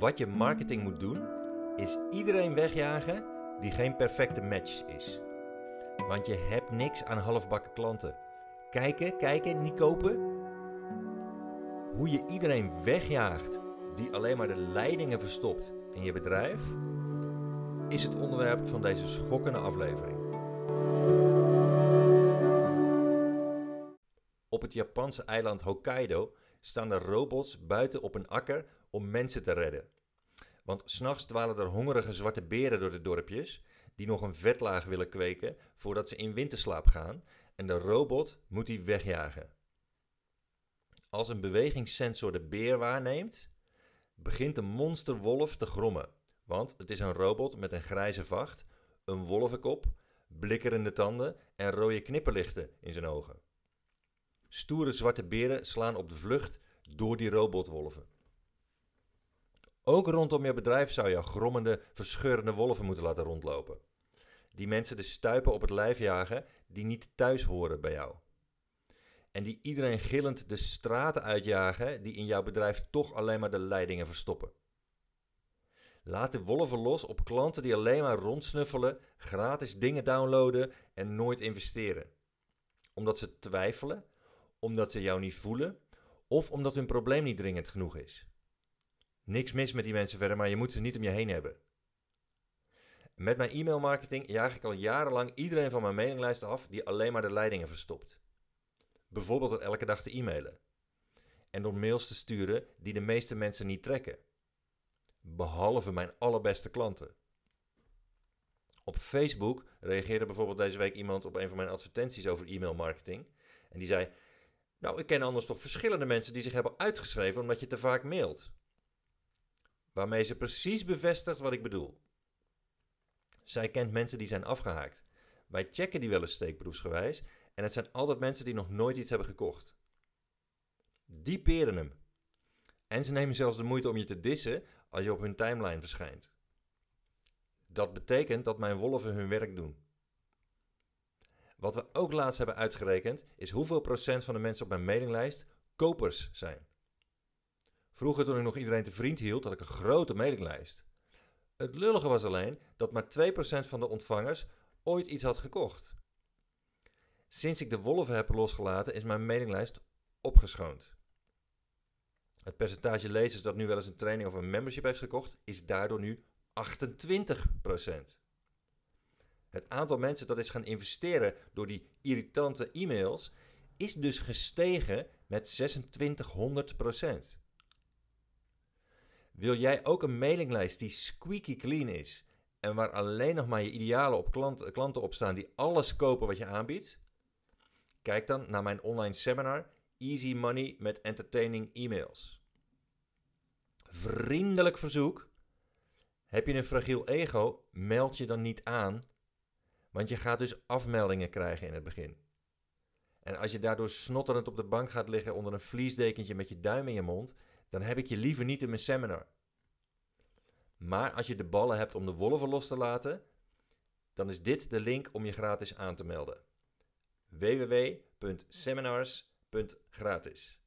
Wat je marketing moet doen, is iedereen wegjagen die geen perfecte match is. Want je hebt niks aan halfbakken klanten. Kijken, kijken, niet kopen. Hoe je iedereen wegjaagt die alleen maar de leidingen verstopt in je bedrijf, is het onderwerp van deze schokkende aflevering. Op het Japanse eiland Hokkaido staan er robots buiten op een akker om mensen te redden. Want s'nachts dwalen er hongerige zwarte beren door de dorpjes die nog een vetlaag willen kweken voordat ze in winterslaap gaan en de robot moet die wegjagen. Als een bewegingssensor de beer waarneemt, begint de monsterwolf te grommen. Want het is een robot met een grijze vacht, een wolvenkop, blikkerende tanden en rode knipperlichten in zijn ogen. Stoere zwarte beren slaan op de vlucht door die robotwolven. Ook rondom je bedrijf zou je grommende, verscheurende wolven moeten laten rondlopen. Die mensen de stuipen op het lijf jagen die niet thuis horen bij jou. En die iedereen gillend de straten uitjagen die in jouw bedrijf toch alleen maar de leidingen verstoppen. Laat de wolven los op klanten die alleen maar rondsnuffelen, gratis dingen downloaden en nooit investeren. Omdat ze twijfelen, omdat ze jou niet voelen of omdat hun probleem niet dringend genoeg is. Niks mis met die mensen verder, maar je moet ze niet om je heen hebben. Met mijn e-mailmarketing jaag ik al jarenlang iedereen van mijn mailinglijst af die alleen maar de leidingen verstopt. Bijvoorbeeld door elke dag te e-mailen. En door mails te sturen die de meeste mensen niet trekken. Behalve mijn allerbeste klanten. Op Facebook reageerde bijvoorbeeld deze week iemand op een van mijn advertenties over e-mailmarketing. En die zei: Nou, ik ken anders toch verschillende mensen die zich hebben uitgeschreven omdat je te vaak mailt. Waarmee ze precies bevestigt wat ik bedoel. Zij kent mensen die zijn afgehaakt. Wij checken die wel eens steekproefsgewijs en het zijn altijd mensen die nog nooit iets hebben gekocht. Die peren hem. En ze nemen zelfs de moeite om je te dissen als je op hun timeline verschijnt. Dat betekent dat mijn wolven hun werk doen. Wat we ook laatst hebben uitgerekend is hoeveel procent van de mensen op mijn mailinglijst kopers zijn. Vroeger toen ik nog iedereen te vriend hield, had ik een grote mailinglijst. Het lullige was alleen dat maar 2% van de ontvangers ooit iets had gekocht. Sinds ik de wolven heb losgelaten is mijn mailinglijst opgeschoond. Het percentage lezers dat nu wel eens een training of een membership heeft gekocht, is daardoor nu 28%. Het aantal mensen dat is gaan investeren door die irritante e-mails is dus gestegen met 2600%. Wil jij ook een mailinglijst die squeaky clean is en waar alleen nog maar je idealen op klant, klanten op staan die alles kopen wat je aanbiedt? Kijk dan naar mijn online seminar Easy Money met Entertaining E-mails. Vriendelijk verzoek. Heb je een fragiel ego, meld je dan niet aan, want je gaat dus afmeldingen krijgen in het begin. En als je daardoor snotterend op de bank gaat liggen onder een vliesdekentje met je duim in je mond, dan heb ik je liever niet in mijn seminar. Maar als je de ballen hebt om de wolven los te laten, dan is dit de link om je gratis aan te melden. www.seminars.gratis